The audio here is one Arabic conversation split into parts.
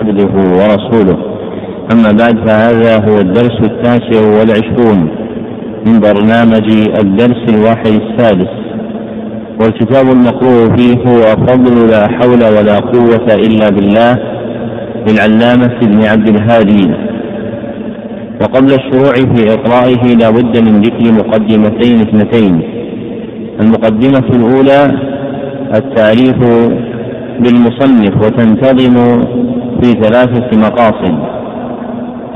عبده ورسوله. أما بعد فهذا هو الدرس التاسع والعشرون من برنامج الدرس الواحد السادس. والكتاب المقروء فيه هو فضل لا حول ولا قوة إلا بالله للعلامة ابن عبد الهادي. وقبل الشروع في إقرائه لا بد من ذكر مقدمتين اثنتين. المقدمة الأولى التعريف بالمصنف وتنتظم في ثلاثة مقاصد.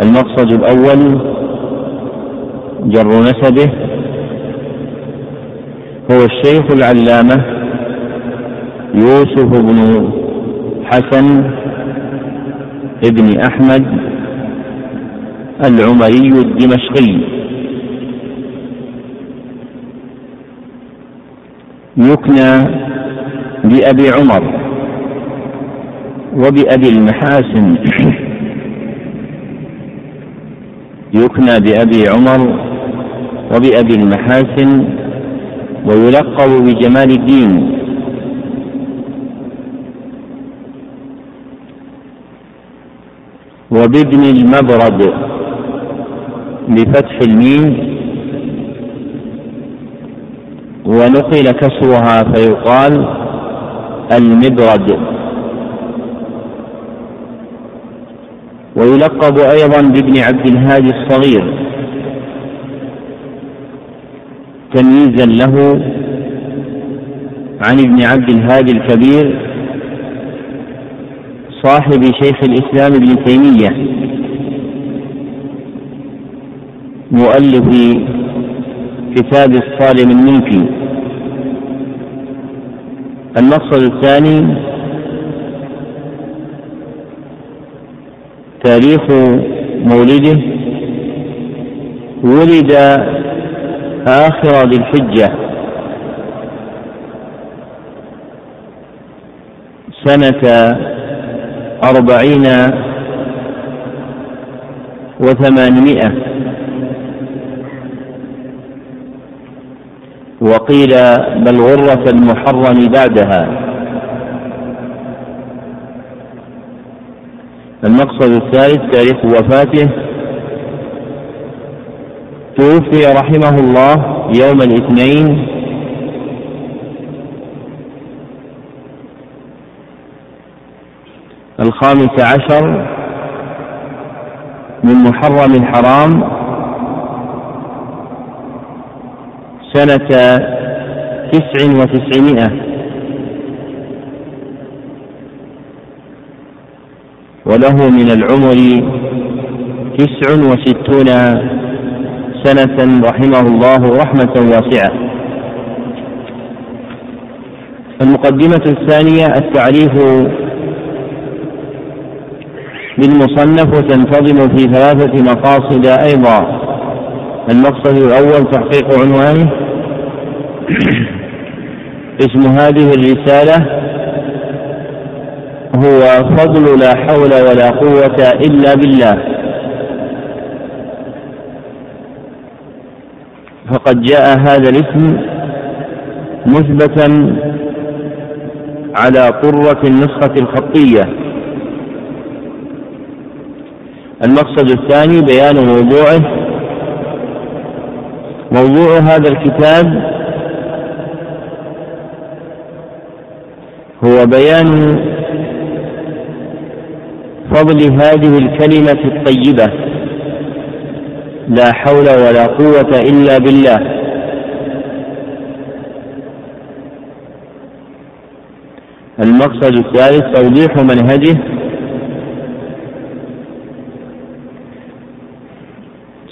المقصد الأول جر نسبه. هو الشيخ العلامة يوسف بن حسن ابن أحمد العمري الدمشقي. يكنى بأبي عمر. وبأبي المحاسن. يكنى بأبي عمر وبأبي المحاسن ويلقب بجمال الدين. وبابن المبرد بفتح الميم. ونقل كسرها فيقال المبرد. ويلقب أيضا بابن عبد الهادي الصغير. تمييزا له عن ابن عبد الهادي الكبير صاحب شيخ الإسلام ابن تيمية مؤلف كتاب الصارم المنكي المقصد الثاني تاريخ مولده ولد آخر ذي الحجة. سنة أربعين وثمانمائة. وقيل بل غرة المحرم بعدها. المقصد الثالث تاريخ وفاته. توفي رحمه الله يوم الاثنين. الخامس عشر من محرم الحرام. سنة تسع وتسعمائة. وله من العمر تسع وستون سنة رحمه الله رحمة واسعة. المقدمة الثانية التعريف بالمصنف وتنتظم في ثلاثة مقاصد أيضا. المقصد الأول تحقيق عنوانه. اسم هذه الرسالة هو فضل لا حول ولا قوة إلا بالله. فقد جاء هذا الاسم مثبتا على قرة النسخة الخطية. المقصد الثاني بيان موضوعه. موضوع هذا الكتاب هو بيان فضل هذه الكلمة الطيبة. لا حول ولا قوة إلا بالله. المقصد الثالث توضيح منهجه.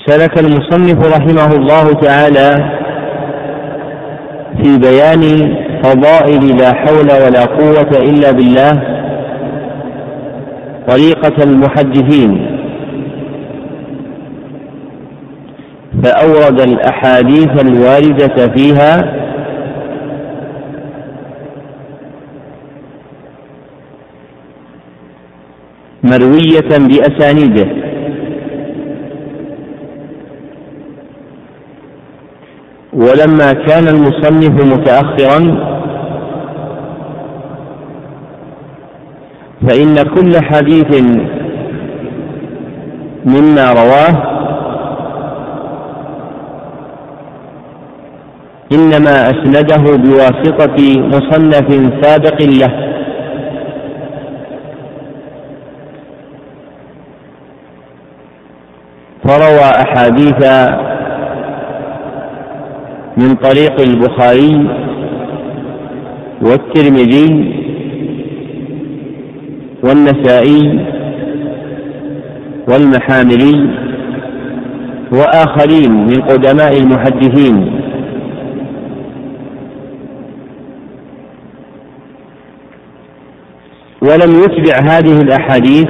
سلك المصنف رحمه الله تعالى في بيان فضائل لا حول ولا قوة إلا بالله. طريقة المحدثين. فأورد الأحاديث الواردة فيها مروية بأسانيده. ولما كان المصنف متأخرا فإن كل حديث مما رواه إنما أسنده بواسطة مصنف سابق له. فروى أحاديث من طريق البخاري والترمذي والنسائي والمحاملي وآخرين من قدماء المحدثين. ولم يتبع هذه الأحاديث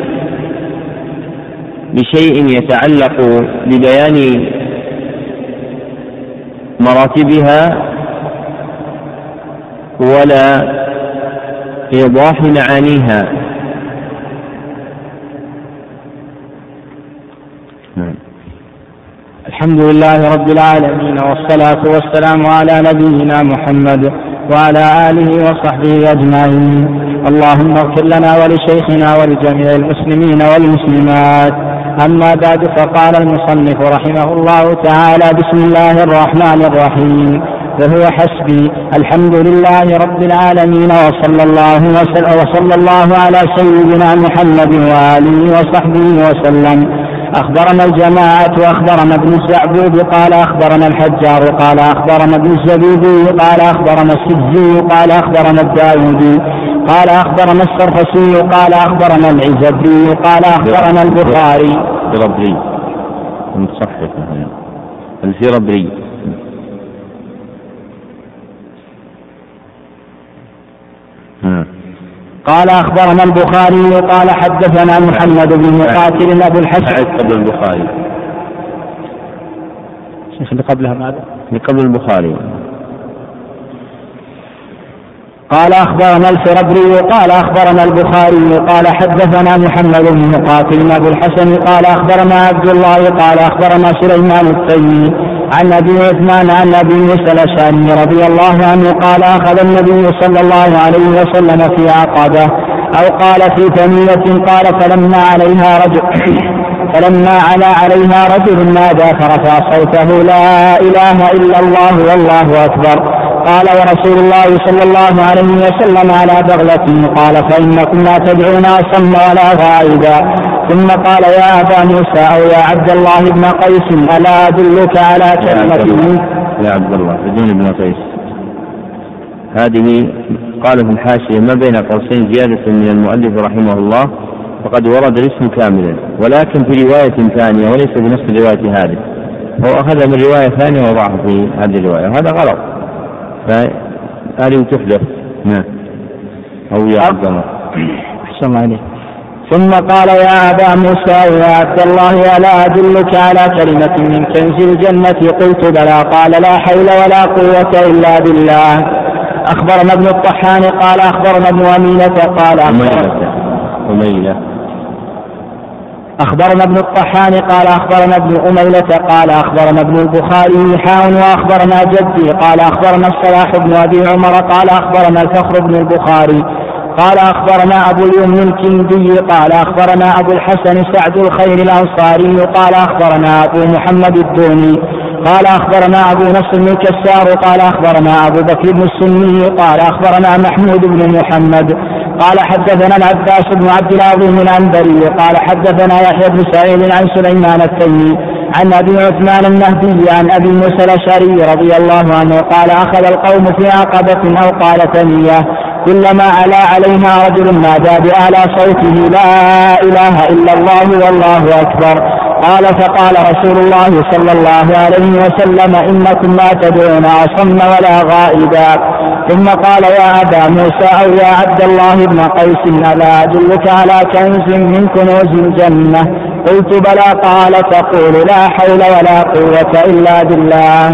بشيء يتعلق ببيان مراتبها ولا إيضاح معانيها. الحمد لله رب العالمين والصلاة والسلام على نبينا محمد وعلى آله وصحبه أجمعين. اللهم اغفر لنا ولشيخنا ولجميع المسلمين والمسلمات. أما بعد فقال المصنف رحمه الله تعالى بسم الله الرحمن الرحيم. وهو حسبي الحمد لله رب العالمين وصلى الله وصلى الله على سيدنا محمد وآله وصحبه وسلم. أخبرنا الجماعة وأخبرنا ابن الزعبوب قال أخبرنا الحجار قال أخبرنا ابن الزبيدي قال أخبرنا السجي قال أخبرنا الداودي قال أخبرنا السرخسي قال أخبرنا العزبي قال أخبرنا البخاري. ربري متصحف الفربري قال أخبرنا البخاري قال حدثنا محمد بن مقاتل أبو الحسن. قبل البخاري. شيخ اللي قبلها ماذا؟ اللي قبل البخاري. قال أخبرنا الفربري قال أخبرنا البخاري قال حدثنا محمد بن مقاتل أبو الحسن قال أخبرنا عبد الله قال أخبرنا سليمان التيمي عن أبي عثمان عن أبي موسى الأشعري رضي الله عنه قال أخذ النبي صلى الله عليه وسلم في عقبة أو قال في ثنية قال فلما عليها رجل فلما علا عليها رجل نادى فرفع صوته لا إله إلا الله والله أكبر. قال ورسول الله صلى الله عليه وسلم على بغلة قال فإنكم لا تدعون أصم ولا غائبا. ثم قال يا أبا موسى أو يا عبد الله بن قيس ألا أدلك على كلمة يا عبد الله بدون ابن قيس. هذه قال في الحاشية ما بين قوسين زيادة من المؤلف رحمه الله فقد ورد الاسم كاملا ولكن في رواية ثانية وليس بنفس الرواية هذه. هو أخذ من رواية ثانية وضعها في هذه الرواية وهذا غلط. فهذه تحذف نعم. أو يا عبد الله. أحسن الله عليك ثم قال يا أبا موسى يا عبد الله ألا أدلك على كلمة من كنز الجنة؟ قلت بلى. قال لا حول ولا قوة إلا بالله. أخبرنا ابن الطحان قال أخبرنا ابن أمينة قال أميلة أميلة أخبرنا ابن الطحان قال أخبرنا ابن أميلة قال أخبرنا ابن البخاري حاء وأخبرنا جدي قال أخبرنا الصلاح بن أبي عمر قال أخبرنا الفخر بن البخاري. قال أخبرنا أبو اليمن الكندي قال أخبرنا أبو الحسن سعد الخير الأنصاري قال أخبرنا أبو محمد الدوني قال أخبرنا أبو نصر بن كسار قال أخبرنا أبو بكر بن السني قال أخبرنا محمود بن محمد قال حدثنا العباس بن عبد العظيم العنبري قال حدثنا يحيى بن سعيد عن سليمان التيمي عن أبي عثمان النهدي عن أبي موسى الأشعري رضي الله عنه قال أخذ القوم في عقبة أو قال ثنيه كلما علا عليها رجل نادى بأعلى صوته لا إله إلا الله والله أكبر. قال فقال رسول الله صلى الله عليه وسلم إنكم لا تدعون أصم ولا غائبا. ثم قال يا أبا موسى أو يا عبد الله بن قيس ألا أدلك على كنز من كنوز الجنة؟ قلت بلى. قال تقول لا حول ولا قوة إلا بالله.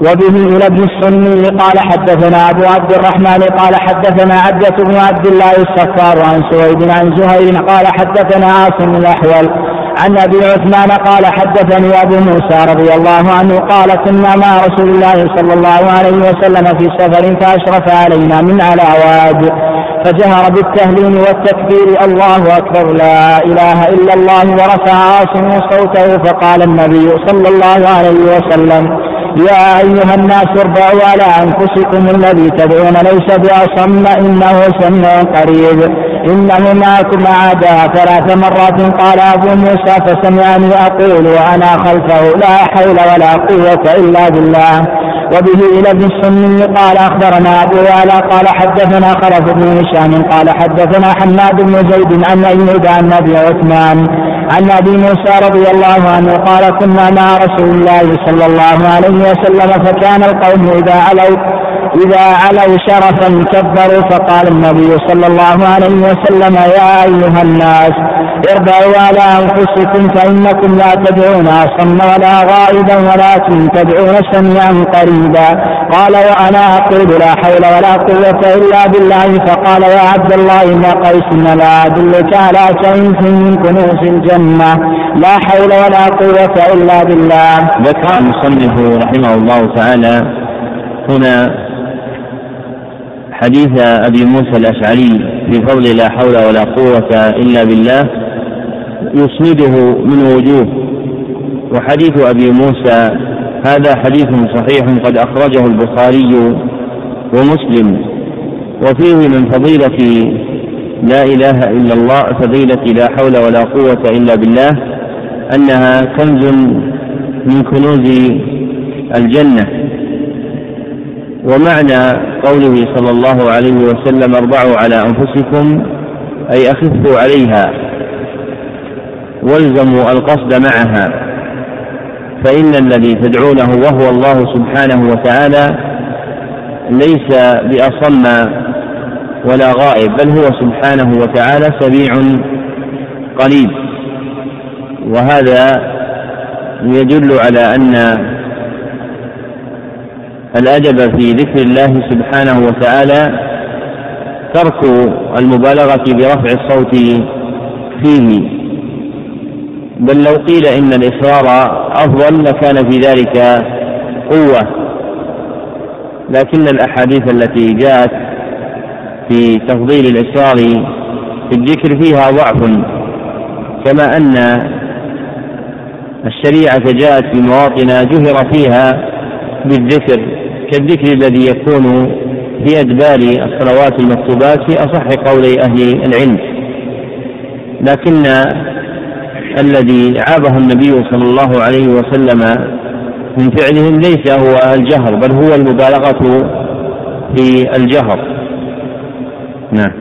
وبه إلى ابن السني قال حدثنا أبو عبد الرحمن قال حدثنا عبدة بن عبد الله الصفار عن سويد عن زهير قال حدثنا عاصم الأحول عن أبي عثمان قال حدثني أبو موسى رضي الله عنه قال كنا مع رسول الله صلى الله عليه وسلم في سفر فأشرف علينا من على واد فجهر بالتهليل والتكبير الله أكبر لا إله إلا الله ورفع عاصم صوته فقال النبي صلى الله عليه وسلم يا أيها الناس اربعوا على أنفسكم الذي تدعون ليس بأصم إنه سميع قريب. إنه معكم عادا ثلاث مرات. قال أبو موسى فسمعني أقول وأنا خلفه لا حول ولا قوة إلا بالله. وبه إلى ابن السني قال أخبرنا أبو يعلى قال حدثنا خلف بن هشام قال حدثنا حماد بن زيد عن أيوب عن أبي عثمان عن أبي موسى رضي الله عنه قال كنا مع رسول الله صلى الله عليه وسلم فكان القوم إذا علوا إذا علوا شرفا كبروا فقال النبي صلى الله عليه وسلم يا أيها الناس اربعوا على أنفسكم فإنكم لا تدعون أصم ولا غائبا ولكن تدعون سميعا قريبا. قال وأنا أقول لا حول ولا قوة إلا بالله. فقال يا عبد الله بن قيس لا أدلك على كنز من كنوز الجنة. لا حول ولا قوة إلا بالله. ذكر المصنف رحمه الله تعالى هنا حديث أبي موسى الأشعري في فضل لا حول ولا قوة إلا بالله يسنده من وجوه. وحديث أبي موسى هذا حديث صحيح قد أخرجه البخاري ومسلم. وفيه من فضيلة لا إله إلا الله فضيلة لا حول ولا قوة إلا بالله أنها كنز من كنوز الجنة. ومعنى قوله صلى الله عليه وسلم اربعوا على أنفسكم أي أخفوا عليها والزموا القصد معها فإن الذي تدعونه وهو الله سبحانه وتعالى ليس بأصم ولا غائب بل هو سبحانه وتعالى سميع قريب. وهذا يدل على أن الأدب في ذكر الله سبحانه وتعالى ترك المبالغة برفع الصوت فيه. بل لو قيل إن الإصرار أفضل لكان في ذلك قوة. لكن الأحاديث التي جاءت في تفضيل الإصرار في الذكر فيها ضعف كما أن الشريعة جاءت في مواطن جهر فيها بالذكر. كالذكر الذي يكون في أدبار الصلوات المكتوبات في أصح قولي أهل العلم. لكن الذي عابه النبي صلى الله عليه وسلم من فعلهم ليس هو الجهر بل هو المبالغة في الجهر. نعم.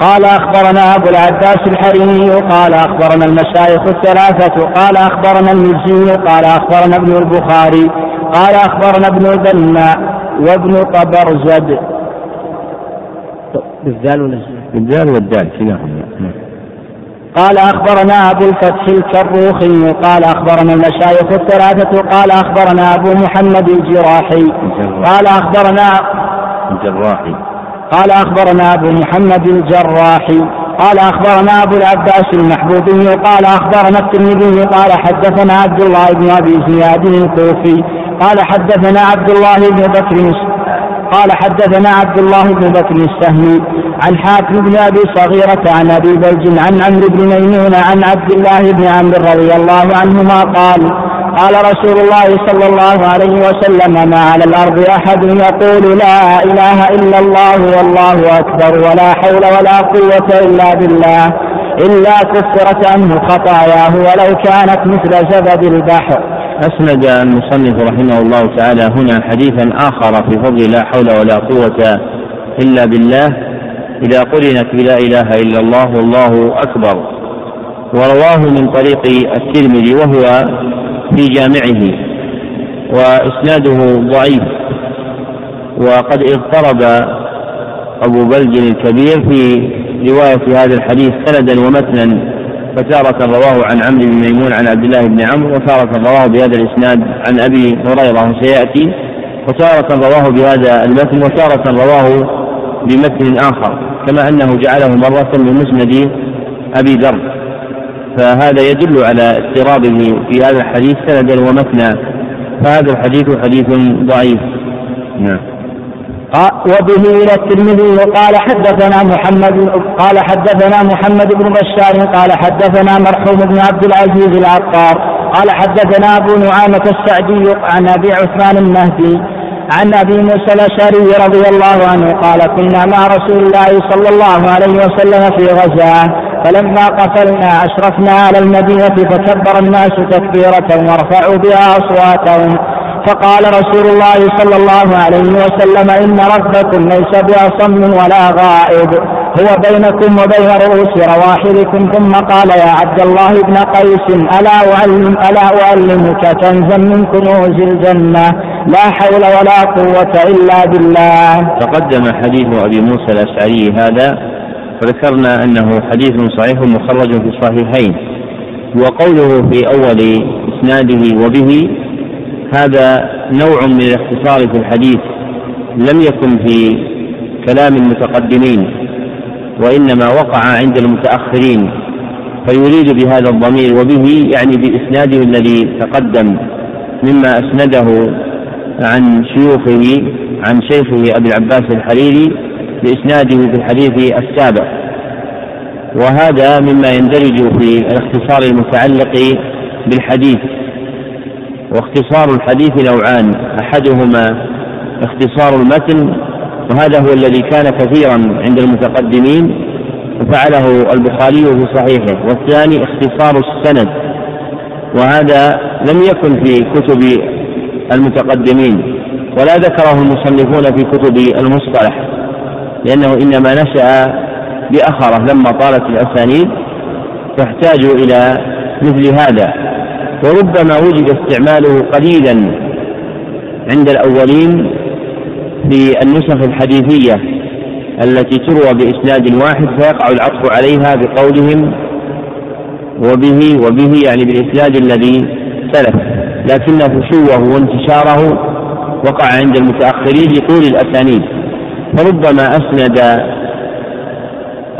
قال أخبرنا أبو العباس الحريمي قال أخبرنا المشايخ الثلاثة قال أخبرنا المجزي قال أخبرنا ابن البخاري. قال أخبرنا ابن البنا وابن طبرزد. بالذال ولا بالذال والدال كلاهما نعم. قال أخبرنا أبو الفتح الكروخي قال أخبرنا المشايخ الثلاثة قال أخبرنا أبو محمد الجراحي. قال أخبرنا الجراحي. قال أخبرنا أبو محمد الجراحي. قال أخبرنا أبو العباس المحبوبي قال أخبرنا الترمذي قال حدثنا عبد الله بن أبي زياد الكوفي قال حدثنا عبد الله بن بكر قال حدثنا عبد الله بن بكر السهمي عن حاتم بن أبي صغيرة عن أبي بلج عن عمرو بن ميمون عن عبد الله بن عمرو رضي الله عنهما قال قال رسول الله صلى الله عليه وسلم ما على الأرض أحد يقول لا إله إلا الله والله أكبر ولا حول ولا قوة إلا بالله إلا كفرت عنه خطاياه ولو كانت مثل زبد البحر. أسند المصنف رحمه الله تعالى هنا حديثا آخر في فضل لا حول ولا قوة إلا بالله إذا قرنت بلا إله إلا الله والله أكبر. ورواه من طريق الترمذي وهو في جامعه وإسناده ضعيف وقد اضطرب أبو بلج الكبير في رواية هذا الحديث سندا ومتنا فتارة رواه عن عمرو بن ميمون عن عبد الله بن عمرو وتارة رواه بهذا الإسناد عن أبي هريرة وسيأتي وتارة رواه بهذا المتن وتارة رواه بمتن آخر كما أنه جعله مرة من مسند أبي ذر. فهذا يدل على اضطرابه في هذا الحديث سندا ومتنا فهذا الحديث حديث ضعيف. نعم. وبه إلى الترمذي قال حدثنا محمد قال حدثنا محمد بن بشار قال حدثنا مرحوم بن عبد العزيز العطار قال حدثنا أبو نعامة السعدي عن أبي عثمان النهدي عن أبي موسى الأشعري رضي الله عنه قال كنا مع رسول الله صلى الله عليه وسلم في غزاة. فلما قفلنا أشرفنا على المدينة فكبر الناس تكبيرة وارفعوا بها أصواتهم. فقال رسول الله صلى الله عليه وسلم إن ربكم ليس بأصم ولا غائب. هو بينكم وبين رؤوس رواحلكم. ثم قال يا عبد الله بن قيس ألا أعلم ألا أعلمك كنزا من كنوز الجنة؟ لا حول ولا قوة إلا بالله. تقدم حديث أبي موسى الأشعري هذا وذكرنا أنه حديث صحيح مخرج في الصحيحين وقوله في أول إسناده وبه هذا نوع من الاختصار في الحديث لم يكن في كلام المتقدمين وإنما وقع عند المتأخرين فيريد بهذا الضمير وبه يعني بإسناده الذي تقدم مما أسنده عن شيوخه عن شيخه أبي العباس الحريري بإسناده في الحديث السابق وهذا مما يندرج في الاختصار المتعلق بالحديث. واختصار الحديث نوعان أحدهما اختصار المتن وهذا هو الذي كان كثيرا عند المتقدمين وفعله البخاري في صحيحه. والثاني اختصار السند وهذا لم يكن في كتب المتقدمين ولا ذكره المصنفون في كتب المصطلح. لأنه إنما نشأ بأخرة لما طالت الأسانيد فاحتاجوا إلى مثل هذا. وربما وجد استعماله قليلا عند الأولين في النسخ الحديثية التي تروى بإسناد واحد فيقع العطف عليها بقولهم وبه وبه يعني بالإسناد الذي سلف. لكن فشوه وانتشاره وقع عند المتأخرين لطول الأسانيد. فربما أسند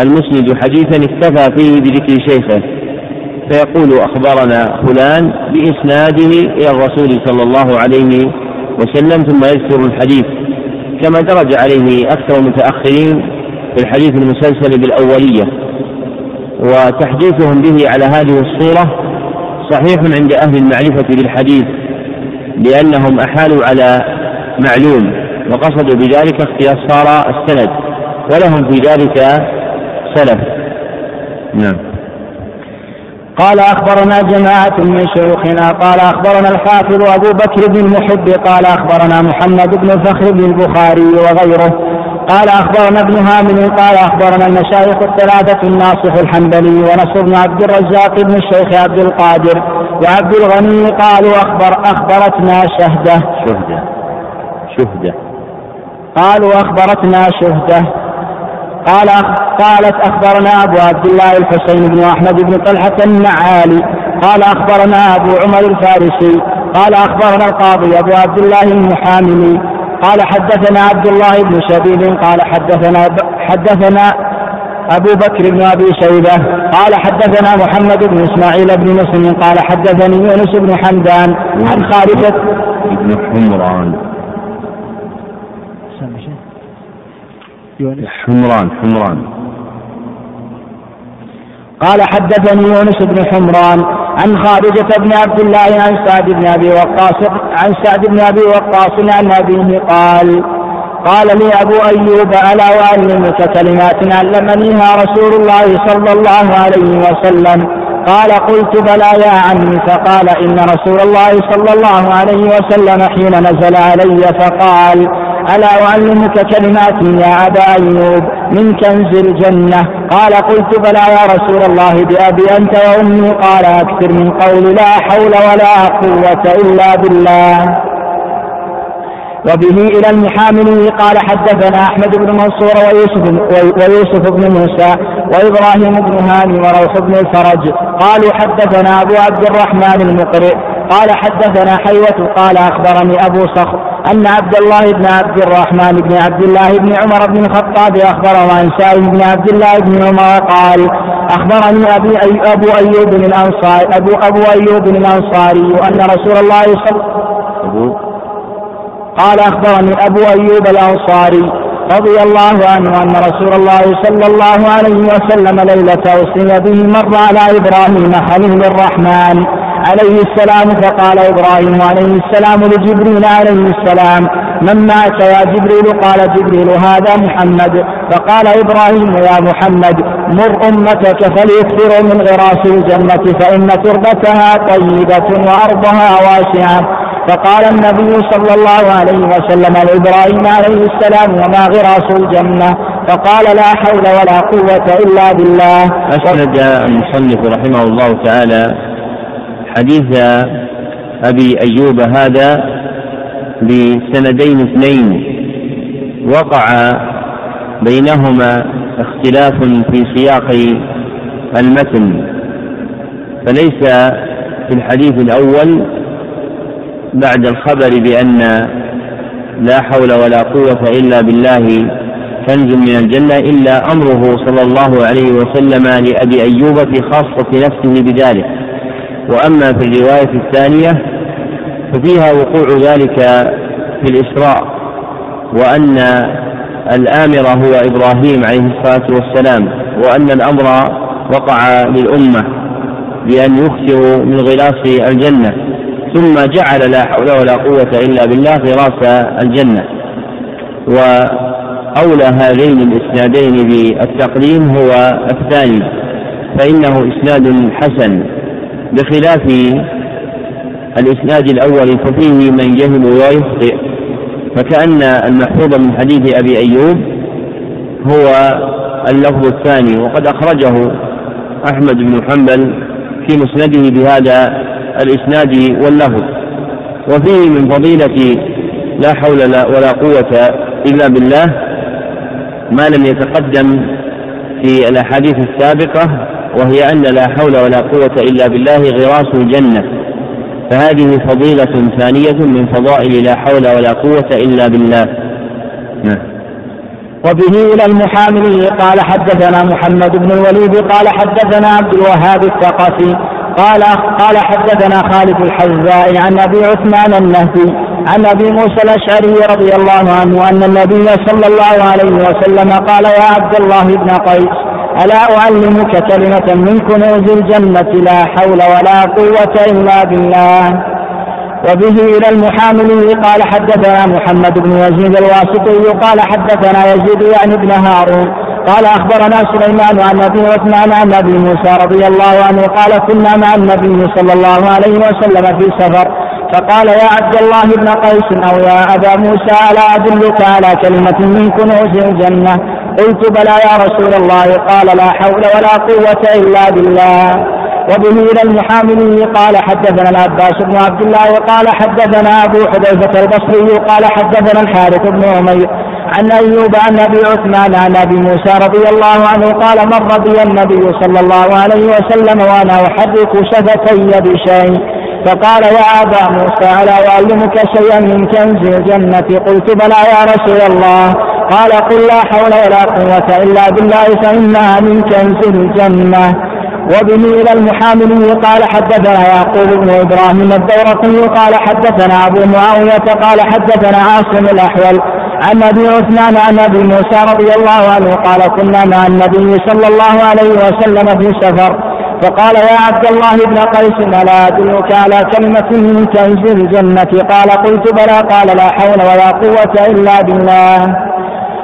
المسند حديثا اكتفى فيه بذكر شيخه فيقول أخبرنا فلان بإسناده إلى الرسول صلى الله عليه وسلم ثم يذكر الحديث. كما درج عليه أكثر المتأخرين في الحديث المسلسل بالأولية وتحديثهم به على هذه الصورة صحيح عند أهل المعرفة بالحديث لأنهم أحالوا على معلوم. وقصدوا بذلك اختصار السند ولهم في ذلك سلف. نعم. قال أخبرنا جماعة من شيوخنا قال أخبرنا الحافظ أبو بكر بن المحب قال أخبرنا محمد بن فخر بن البخاري وغيره. قال أخبرنا ابن هامل قال أخبرنا المشايخ الثلاثة الناصح الحنبلي ونصر بن عبد الرزاق بن الشيخ عبد القادر وعبد الغني قالوا أخبر أخبرتنا شهدة. شهدة. شهدة. قالوا أخبرتنا شهدة. قال قالت أخبرنا أبو عبد الله الحسين بن أحمد بن طلحة النعالي. قال أخبرنا أبو عمر الفارسي. قال أخبرنا القاضي أبو عبد الله المحاملي. قال حدثنا عبد الله بن شبيب. قال حدثنا حدثنا أبو بكر بن أبي شيبة. قال حدثنا محمد بن إسماعيل بن مسلم. قال حدثني يونس بن حمدان. عن خالد بن حمران. يونس. حمران حمران. قال حدثني يونس بن حمران عن خارجة بن عبد الله عن سعد بن أبي وقاص عن سعد بن أبي وقاص عن أبيه قال قال لي أبو أيوب ألا أعلمك كلمات علمنيها رسول الله صلى الله عليه وسلم؟ قال قلت بلى يا عمي. فقال إن رسول الله صلى الله عليه وسلم حين نزل علي فقال ألا أعلمك كلمات يا أبا أيوب من كنز الجنة؟ قال قلت بلى يا رسول الله بأبي أنت وأمي. قال أكثر من قول لا حول ولا قوة إلا بالله. وبه إلى المحامل. قال حدثنا أحمد بن منصور ويوسف, ويوسف بن موسى وإبراهيم بن هاني وروح بن الفرج. قالوا حدثنا أبو عبد الرحمن المقرئ. قال حدثنا حيوة قال أخبرني أبو صخر أن عبد الله بن عبد الرحمن بن عبد الله بن عمر بن الخطاب أخبره عن سالم بن عبد الله بن عمر قال أخبرني أبي أي أبو أيوب الأنصاري أبو أبو أيوب الأنصاري أن رسول الله صلى قال أخبرني أبو أيوب الأنصاري رضي الله عنه أن رسول الله صلى الله عليه وسلم ليلة أسري به مر على إبراهيم خليل الرحمن. عليه السلام فقال إبراهيم عليه السلام لجبريل عليه السلام من مات يا جبريل؟ قال جبريل هذا محمد. فقال إبراهيم يا محمد مر أمتك فليكثروا من غراس الجنة فإن تربتها طيبة وأرضها واسعة. فقال النبي صلى الله عليه وسلم لإبراهيم عليه السلام وما غراس الجنة؟ فقال لا حول ولا قوة إلا بالله. أسند المصنف رحمه الله تعالى حديث أبي أيوب هذا بسندين اثنين. وقع بينهما اختلاف في سياق المتن. فليس في الحديث الأول بعد الخبر بأن لا حول ولا قوة إلا بالله كنز من الجنة إلا أمره صلى الله عليه وسلم لأبي أيوب في خاصة نفسه بذلك. وأما في الرواية الثانية ففيها وقوع ذلك في الإسراء وأن الآمر هو إبراهيم عليه الصلاة والسلام وأن الأمر وقع للأمة بأن يخسروا من غلاص الجنة ثم جعل لا حول ولا قوة إلا بالله غراس الجنة. وأولى هذين الإسنادين بالتقديم هو الثاني فإنه إسناد حسن. بخلاف الإسناد الأول ففيه من جهل ويخطئ فكأن المحفوظ من حديث أبي أيوب هو اللفظ الثاني وقد أخرجه أحمد بن حنبل في مسنده بهذا الإسناد واللفظ. وفيه من فضيلة لا حول ولا قوة إلا بالله ما لم يتقدم في الأحاديث السابقة وهي أن لا حول ولا قوة إلا بالله غراس الجنة. فهذه فضيلة ثانية من فضائل لا حول ولا قوة إلا بالله. نعم. وبه إلى المحامل قال حدثنا محمد بن الوليد قال حدثنا عبد الوهاب الثقفي قال قال حدثنا خالد الحذاء عن أبي عثمان النهدي عن أبي موسى الأشعري رضي الله عنه أن النبي صلى الله عليه وسلم قال يا عبد الله بن قيس ألا أعلمك كلمة من كنوز الجنة لا حول ولا قوة إلا بالله. وبه إلى المحامل قال حدثنا محمد بن يزيد الواسطي قال حدثنا يزيد يعني ابن هارون قال أخبرنا سليمان عن أبي عثمان عن أبي موسى رضي الله عنه قال كنا مع النبي صلى الله عليه وسلم في سفر. فقال يا عبد الله بن قيس أو يا أبا موسى ألا أدلك على كلمة من كنوز الجنة؟ قلت بلى يا رسول الله قال لا حول ولا قوة إلا بالله. وبه إلى المحاملي قال حدثنا العباس بن عبد الله وقال حدثنا أبو حذيفة البصري قال حدثنا الحارث بن عمير عن أيوب عن أبي عثمان عن أبي موسى رضي الله عنه قال مر بي النبي صلى الله عليه وسلم وأنا أحرك شفتي بشيء. فقال يا أبا موسى ألا أعلمك شيئا من كنز الجنة؟ قلت بلى يا رسول الله. قال قل لا حول ولا قوة إلا بالله فإنها من كنز الجنة. وبه إلى المحاملي قال حدثنا يعقوب بن إبراهيم الدورقي قال حدثنا أبو معاوية قال حدثنا عاصم الأحول عن أبي عثمان عن أبي موسى رضي الله عنه قال كنا مع النبي صلى الله عليه وسلم في سفر. فقال يا عبد الله بن قيس ألا أدلك على كلمة من كنز الجنة؟ قال قلت بلى. قال لا حول ولا قوة إلا بالله.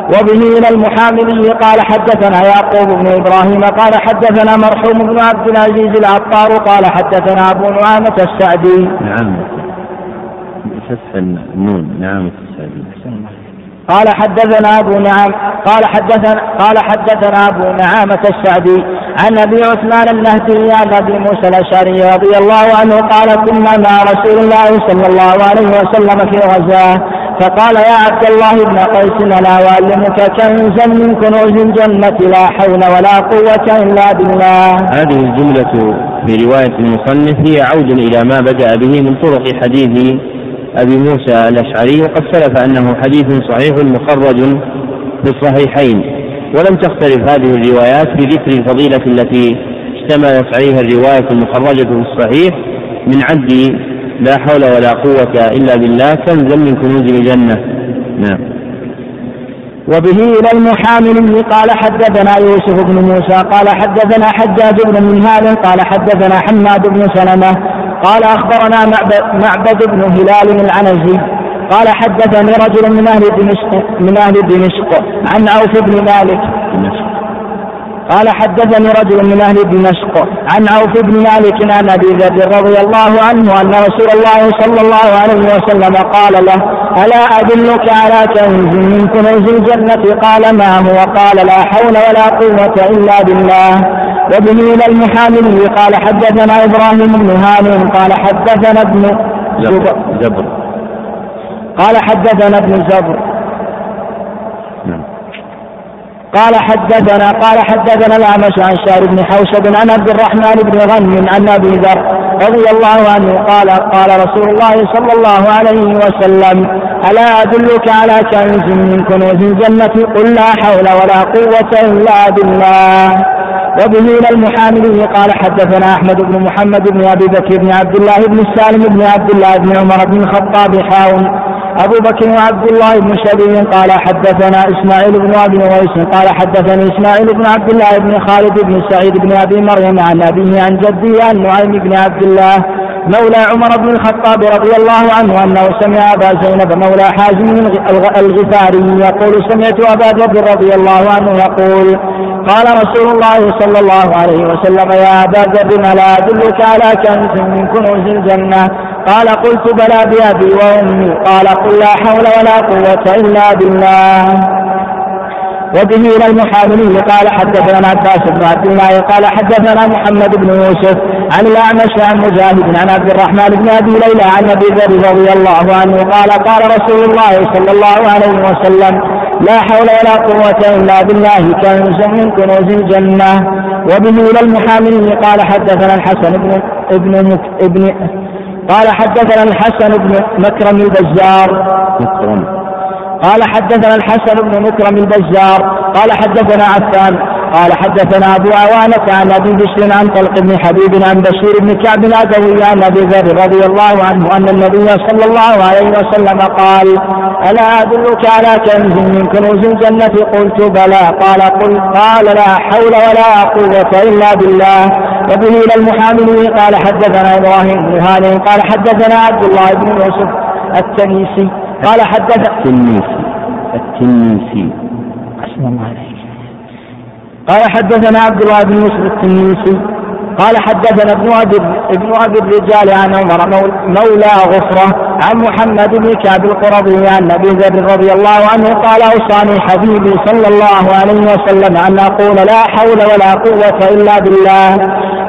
وبه إلى المحاملي قال حدثنا يعقوب بن إبراهيم. قال حدثنا مرحوم بن عبد العزيز العطار. قال حدثنا أبو نعامة السعدي. نعم. بفتح النون. نعم. قال حدثنا أبو نعم قال حدثنا قال حدثنا أبو نعامة السعدي عن أبي عثمان النهدي عن أبي موسى الأشعري رضي الله عنه قال كنا مع رسول الله صلى الله عليه وسلم في غزاة فقال يا عبد الله بن قيس ألا أعلمك كنزا من كنوز الجنة لا حول ولا قوة إلا بالله. هذه الجملة في رواية المصنف هي عود إلى ما بدأ به من طرق حديث أبي موسى الأشعري وقد سلف أنه حديث صحيح مخرج في الصحيحين ولم تختلف هذه الروايات في ذكر الفضيلة التي اشتملت عليها الرواية المخرجة في الصحيح من عد لا حول ولا قوة إلا بالله كنزا من كنوز الجنة. نعم. وبه إلى المحامل قال حدثنا يوسف بن موسى قال حدثنا حجاج بن منهال قال حدثنا حماد بن سلمة قال أخبرنا معبد بن هلال العنزي قال حدثني رجل من أهل دمشق من أهل دمشق عن عوف بن مالك. قال حدثني رجل من أهل دمشق عن عوف بن مالك عن أبي ذر رضي الله عنه أن رسول الله صلى الله عليه وسلم قال له ألا أدلك على كنز من كنوز الجنة؟ قال ما هو؟ قال لا حول ولا قوة إلا بالله. وبه إلى المحامل قال حدثنا إبراهيم بن هانئ قال حدثنا ابن زبر. قال حدثنا ابن زبر. قال حدثنا قال حدثنا الأعمش عن شار بن حوشب عن عبد الرحمن بن غنم عن أبي ذر رضي الله عنه قال قال رسول الله صلى الله عليه وسلم ألا أدلك على كنز من كنوز الجنة؟ قل لا حول ولا قوة إلا بالله. وبه إلى المحامل قال حدثنا أحمد بن محمد بن أبي بكر بن عبد الله بن السالم بن عبد الله بن عمر بن الخطاب حاون أبو بكر وعبد الله بن شبيب قال حدثنا إسماعيل بن أبي ويس قال حدثني إسماعيل بن عبد الله بن خالد بن سعيد بن أبي مريم عن أبيه عن جده عن نعيم بن عبد الله مولى عمر بن الخطاب رضي الله عنه أنه سمع أبا زينب مولى حازم الغفاري يقول سمعت أبا ذر رضي الله عنه يقول قال رسول الله صلى الله عليه وسلم يا أبا ذر ألا أدلك على كنز من كنوز الجنة قال قلت بلى بأبي وأمي. قال قل لا حول ولا قوة إلا بالله. وبه إلى المحاملين. قال حدثنا عباس بن عبد الله قال حدثنا محمد بن يوسف عن الأعمش عن مجاهد عن عبد الرحمن بن أبي ليلى عن أبي ذر رضي الله عنه. قال قال رسول الله صلى الله عليه وسلم لا حول ولا قوة إلا بالله. كنز من كنوز الجنة. وبه إلى المحاملين. قال حدثنا الحسن بن ابن ابن قال حدثنا الحسن بن مكرم البزار. مكرم. قال حدثنا الحسن بن مكرم البزار قال حدثنا عفان قال حدثنا أبو عوانة عن أبي بشر عن طلق بن حبيب عن بشير بن كعب العدوي عن أبي ذر رضي الله عنه أن النبي صلى الله عليه وسلم قال ألا أدلك على كنز من كنوز الجنة؟ قلت بلى قال قل قال لا حول ولا قوة إلا بالله وبه إلى المحامل قال حدثنا إبراهيم بن قال حدثنا عبد الله بن يوسف التنيسي قال حدث التنيسي. التنيسي. الله عليك قال حدثنا عبد الله بن يوسف التنيسي. قال حدثنا ابن أبي ابن أبي الرجال عن عمر مولى غفرة عن محمد بن كعب القرظي عن أبي ذر رضي الله عنه قال أوصاني حبيبي صلى الله عليه وسلم أن أقول لا حول ولا قوة إلا بالله.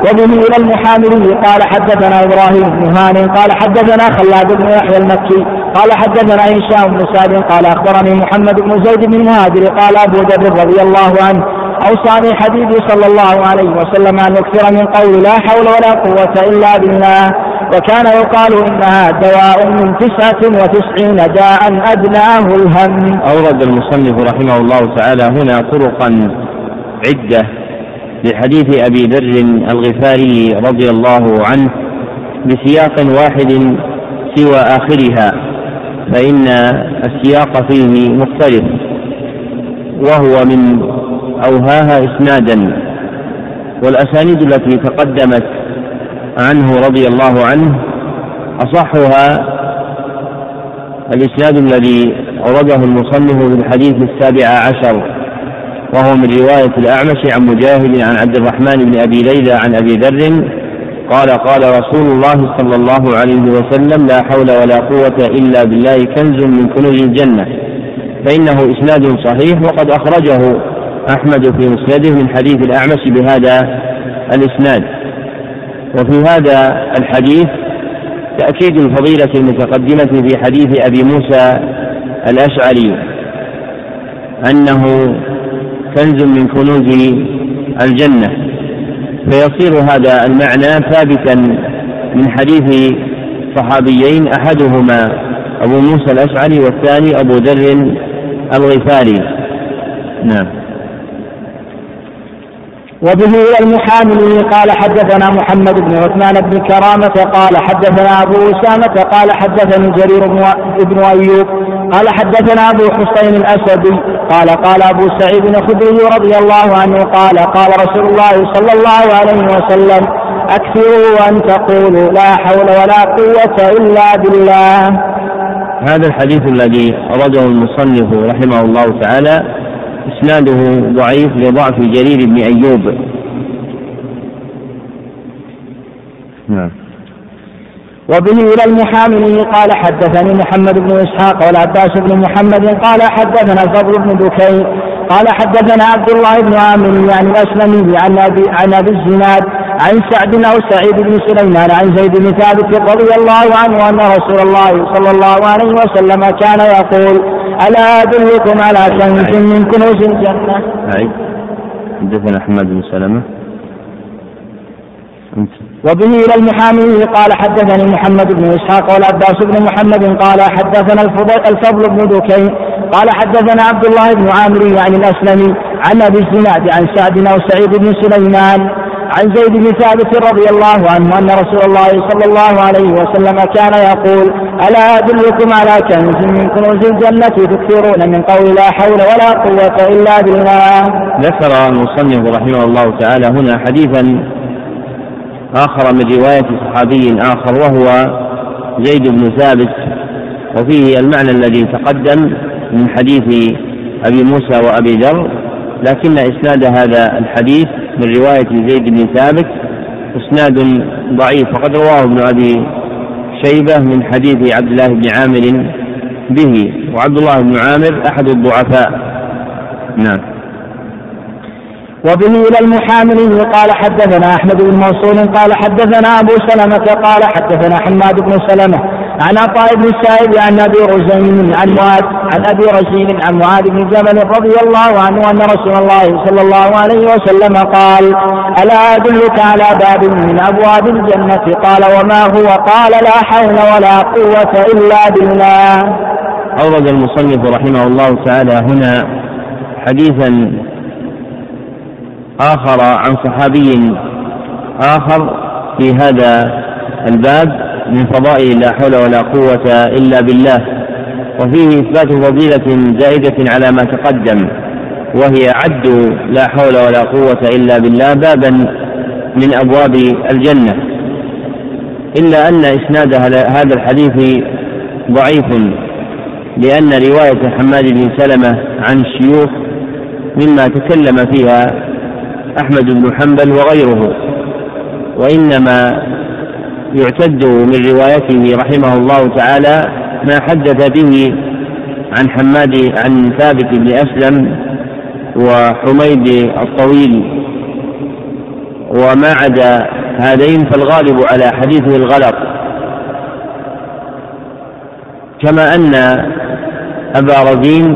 وبه إلى المحاملي قال حدثنا إبراهيم بن هاني قال حدثنا خلاد بن يحيى المكي قال حدثنا هشام بن سعد قال أخبرني محمد بن زيد بن مهاجر قال أبو ذر رضي الله عنه أوصاني حبيبي صلى الله عليه وسلم أن يكثر من قول لا حول ولا قوة إلا بالله وكان يقال إنها دواء من تسعة وتسعين داء أدناه الهم. أورد المصنف رحمه الله تعالى هنا طرقا عدة لحديث أبي ذر الغفاري رضي الله عنه بسياق واحد سوى آخرها فإن السياق فيه مختلف وهو من أوهاها إسنادا والأسانيد التي تقدمت عنه رضي الله عنه أصحها الإسناد الذي أورده المصنف في الحديث السابع عشر. وهو من رواية الأعمش عن مجاهد عن عبد الرحمن بن أبي ليلى عن أبي ذر قال قال رسول الله صلى الله عليه وسلم لا حول ولا قوة إلا بالله كنز من كنوز الجنة. فإنه إسناد صحيح وقد أخرجه أحمد في مسنده من حديث الأعمش بهذا الإسناد. وفي هذا الحديث تأكيد الفضيلة المتقدمة في حديث أبي موسى الأشعري أنه كنز من كنوز الجنة. فيصير هذا المعنى ثابتا من حديث صحابيين أحدهما أبو موسى الأشعري والثاني أبو ذر الغفاري. نعم. وبه المحامل قال حدثنا محمد بن عثمان بن كرامة قال حدثنا أبو أسامة قال حدثني جرير بن أيوب قال حدثنا أبو حسين الأسدي قال قال أبو سعيد الخدري رضي الله عنه قال قال رسول الله صلى الله عليه وسلم أكثروا أن تقولوا لا حول ولا قوة إلا بالله. هذا الحديث الذي أورده المصنف رحمه الله تعالى إسناده ضعيف لضعف جرير بن أيوب. نعم. وبه إلى المحامل قال حدثني محمد بن إسحاق والعباس بن محمد قال حدثنا الفضل بن دكين قال حدثنا عبد الله بن عامر يعني الأسلمي عن أبي عن أبي الزناد عن سعد أو سعيد بن سليمان عن زيد بن ثابت رضي الله عنه أن رسول الله صلى الله عليه وسلم كان يقول ألا أدلكم على كنز من كنوز الجنة؟ أي حدثنا أحمد بن سلمة. وبه إلى المحامي قال حدثني محمد بن إسحاق والعباس بن محمد قال حدثنا الفضل بن دكين قال حدثنا عبد الله بن عامر يعني الأسلمي عن أبي الزناد عن سعد أو سعيد بن سليمان عن زيد بن ثابت رضي الله عنه أن رسول الله صلى الله عليه وسلم كان يقول ألا أدلكم على كنز من كنوز الجنة تكثرون من قول لا حول ولا قوة إلا بالله. ذكر المصنف رحمه الله تعالى هنا حديثا آخر من رواية صحابي آخر وهو زيد بن ثابت. وفيه المعنى الذي تقدم من حديث أبي موسى وأبي ذر لكن إسناد هذا الحديث من رواية زيد بن ثابت إسناد ضعيف وقد رواه ابن أبي شيبة من حديث عبد الله بن عامر به. وعبد الله بن عامر أحد الضعفاء. نعم. وبه إلى المحامل قال حدثنا أحمد بن موصول قال حدثنا أبو سلمة قال حدثنا حماد بن سلمة عن عطاء بن السائب عن أبي رزين عن معاذ عن أبي رزين عن معاذ بن جبل رضي الله عنه أن رسول الله صلى الله عليه وسلم قال ألا أدلك على باب من أبواب الجنه قال وما هو قال لا حول ولا قوة إلا بالله. أورد المصنف رحمه الله تعالى هنا حديثا آخر عن صحابي آخر في هذا الباب من فضائل لا حول ولا قوة إلا بالله. وفيه إثبات فضيلة زائدة على ما تقدم وهي عد لا حول ولا قوة إلا بالله بابا من أبواب الجنة. إلا أن إسناد هذا الحديث ضعيف لأن رواية حماد بن سلمة عن الشيوخ مما تكلم فيها أحمد بن حنبل وغيره وإنما يعتد من روايته رحمه الله تعالى ما حدث به عن حماد عن ثابت بن أسلم وحميد الطويل. وما عدا هذين فالغالب على حديثه الغلط. كما أن أبا رزين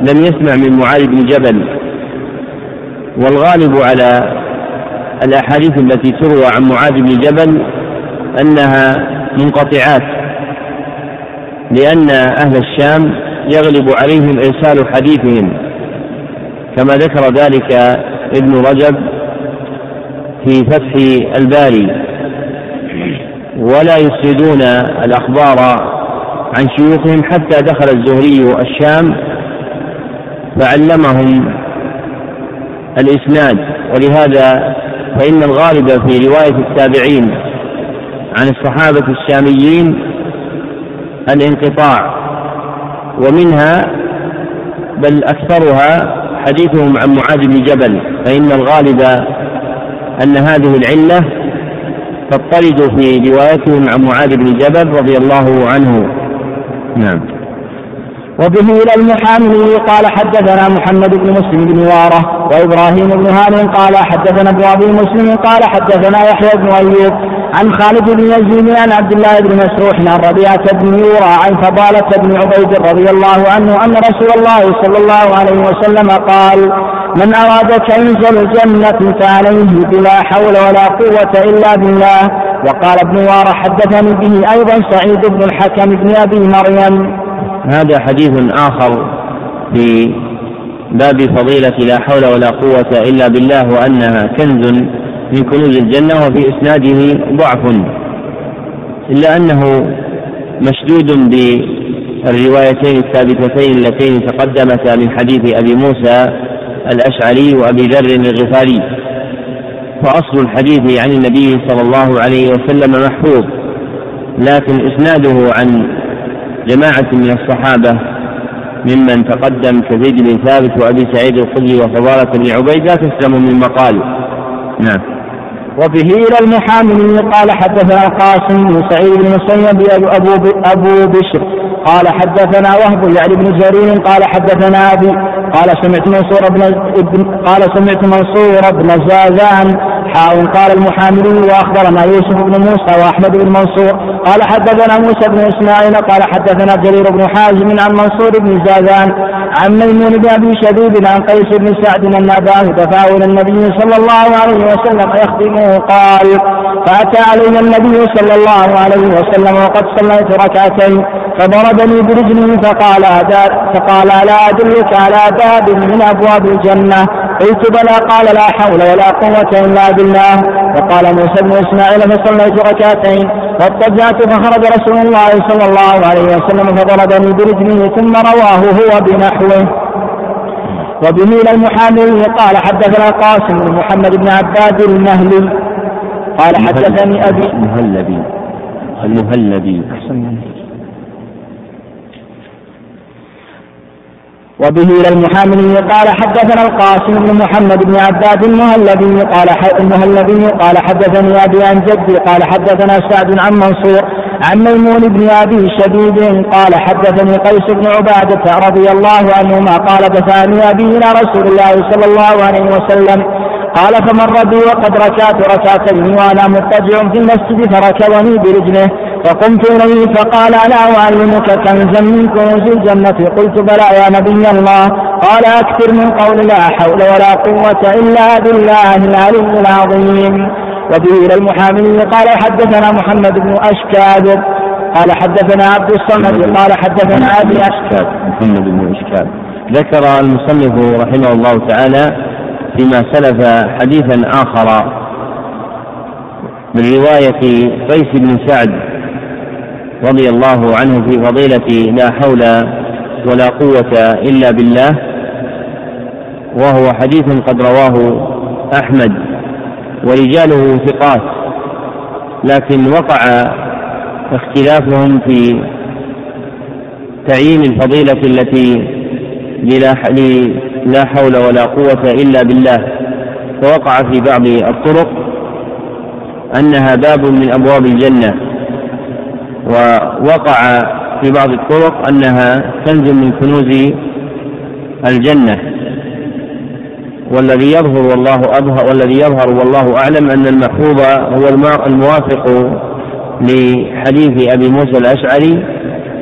لم يسمع من معاذ بن جبل. والغالب على الأحاديث التي تروى عن معاذ بن جبل أنها منقطعات لأن أهل الشام يغلب عليهم إرسال حديثهم كما ذكر ذلك ابن رجب في فتح الباري. ولا يسردون الأخبار عن شيوخهم حتى دخل الزهري الشام فعلمهم الإسناد ولهذا فإن الغالب في رواية التابعين عن الصحابة الشاميين الانقطاع ومنها بل أكثرها حديثهم عن معاذ بن جبل فإن الغالب أن هذه العلة تضطرد في روايتهم عن معاذ بن جبل رضي الله عنه. نعم. وبه إلى المحامي قال حدثنا محمد بن مسلم بن وارة وإبراهيم بن هانئ قال حدثنا ابن أبي مسلم قال حدثنا يحيى بن أيوب عن خالد بن يزيد عن عبد الله بن مسروح عن ربيعة بن يورى عن فضالة بن عبيد رضي الله عنه أن رسول الله صلى الله عليه وسلم قال من أراد كنز الجنة فعليه بلا حول ولا قوة إلا بالله. وقال ابن وار حدثني به أيضا سعيد بن الحكم بن أبي مريم. هذا حديث آخر في باب فضيلة لا حول ولا قوة إلا بالله وأنها كنز من كنوز الجنة وفي إسناده ضعف. إلا أنه مشدود بالروايتين الثابتتين اللتين تقدمتا من حديث أبي موسى الأشعري وأبي ذر الغفاري. فأصل الحديث عن النبي صلى الله عليه وسلم محفوظ لكن إسناده عن جماعة من الصحابة ممن تقدم كزيد بن ثابت وأبي سعيد الخدري وفضالة بن عبيد لا تسلم من مقال نعم. وبه إلى المحامل قال حدثنا القاسم بن سعيد بن أبو, أبو بشر. قال حدثنا وهب يعني بن جرير قال حدثنا أبي قال سمعت منصور بن قال سمعت منصور بن زازان حاء قال المحاملي وأخبرنا يوسف بن موسى وأحمد بن منصور قال حدثنا موسى بن إسماعيل قال حدثنا جرير بن حازم عن منصور بن زازان عن ميمون بن أبي شبيب عن قيس بن سعد أن أباه إلى النبي صلى الله عليه وسلم يخدمه قال فأتى علينا النبي صلى الله عليه وسلم وقد صليت ركعتين فضربني برجله فقال فقال لا أدلك على باب من أبواب الجنة. قلت بلى قال لا حول ولا قوة إلا بالله. وقال موسى بن إسماعيل فصليت ركعتين. واضطجعت فخرج رسول الله صلى الله عليه وسلم فضربني برجله ثم رواه هو بنحوه. وبه إلى المحامي قال حدثنا قاسم بن محمد بن عباد المهلي. قال حدثني ابي المهلبي. المهلبي. وبه إلى المحاملي قال حدثنا القاسم بن محمد بن عباد المهلبي قال المهلبي قال حدثني أبي عن جدي قال حدثنا سعد عن منصور عن ميمون بن أبي شديد قال حدثني قيس بن عبادة رضي الله عنهما قال دفعني أبي إلى رسول الله صلى الله عليه وسلم قال فمر بي وقد ركعت ركعتين وأنا مضطجع في المسجد فركبني برجله فقمت إليه فقال ألا أعلمك كنزا من كنوز الجنة؟ قلت بلى يا نبي الله. قال أكثر من قول لا حول ولا قوة إلا بالله العلي العظيم. وبه إلى المحامي قال حدثنا محمد بن أشكاد. قال حدثنا عبد الصمد. قال حدثنا أبي أشكاد. محمد بن أشكاد. ذكر المصنف رحمه الله تعالى فيما سلف حديثا آخر من رواية قيس بن سعد رضي الله عنه في فضيلة لا حول ولا قوة إلا بالله وهو حديث قد رواه أحمد ورجاله ثقات لكن وقع اختلافهم في تعيين الفضيلة التي لا حول ولا قوة إلا بالله. فوقع في بعض الطرق أنها باب من أبواب الجنة. ووقع في بعض الطرق أنها كنز من كنوز الجنة. والذي يظهر والله أظهر والذي يظهر والله أعلم أن المحفوظ هو الموافق لحديث أبي موسى الأشعري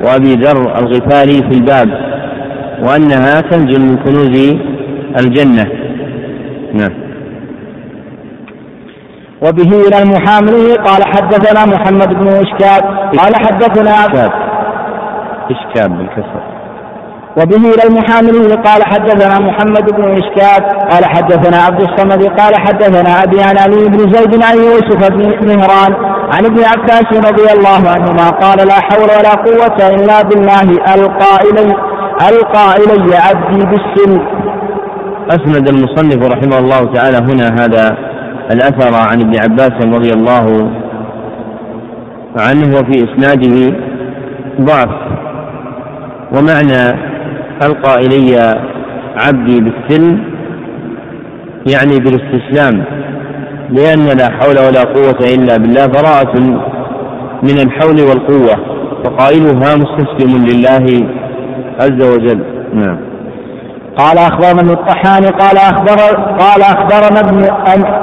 وأبي ذر الغفاري في الباب. وأنها كنز من كنوز الجنة. نعم. وبه إلى المحامل قال حدثنا محمد بن إشكاب. قال حدثنا إشكاب. إشكاب بالكسر. وبه إلى المحامل قال حدثنا محمد بن إشكاب. قال حدثنا عبد الصمد قال حدثنا أبي عن علي بن زيد عن يوسف بن مهران عن ابن عباس رضي الله عنهما قال لا حول ولا قوة إلا بالله إلي ألقى إلي عبدي بالسن. أسند المصنف رحمه الله تعالى هنا هذا الأثر عن ابن عباس رضي الله عنه وفي إسناده ضعف. ومعنى ألقى إلي عبدي بالسلم يعني بالاستسلام لأن لا حول ولا قوة إلا بالله براءة من الحول والقوة فقائلها مستسلم لله عز وجل نعم قال اخبرنا ابن الطحان قال اخبر قال اخبرنا ابن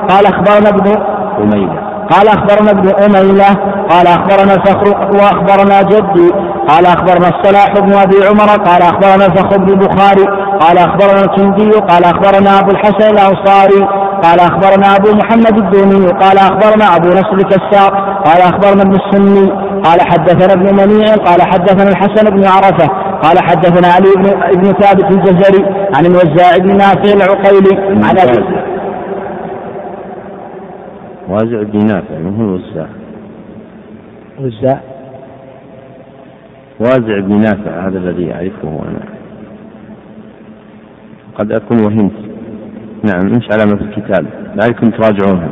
قال اخبرنا ابن حميده قال أخبرنا ابن أميلة قال أخبرنا الفخر وأخبرنا جدي قال أخبرنا الصلاح بن أبي عمر قال أخبرنا الفخر بن البخاري قال أخبرنا الكندي قال أخبرنا أبو الحسن الأنصاري قال أخبرنا أبو محمد الدوني قال أخبرنا أبو نصر الكسار قال أخبرنا ابن السني قال حدثنا ابن منيع قال حدثنا الحسن بن عرفة قال حدثنا علي بن ابن ثابت الجزري عن الوزاع بن نافع العقيلي عن أبي وازع بن نافع من هو الوزاع؟ وزاع؟ وازع بن نافع هذا الذي أعرفه أنا. قد أكون وهمت. نعم مش في الكتاب لعلكم تراجعونها.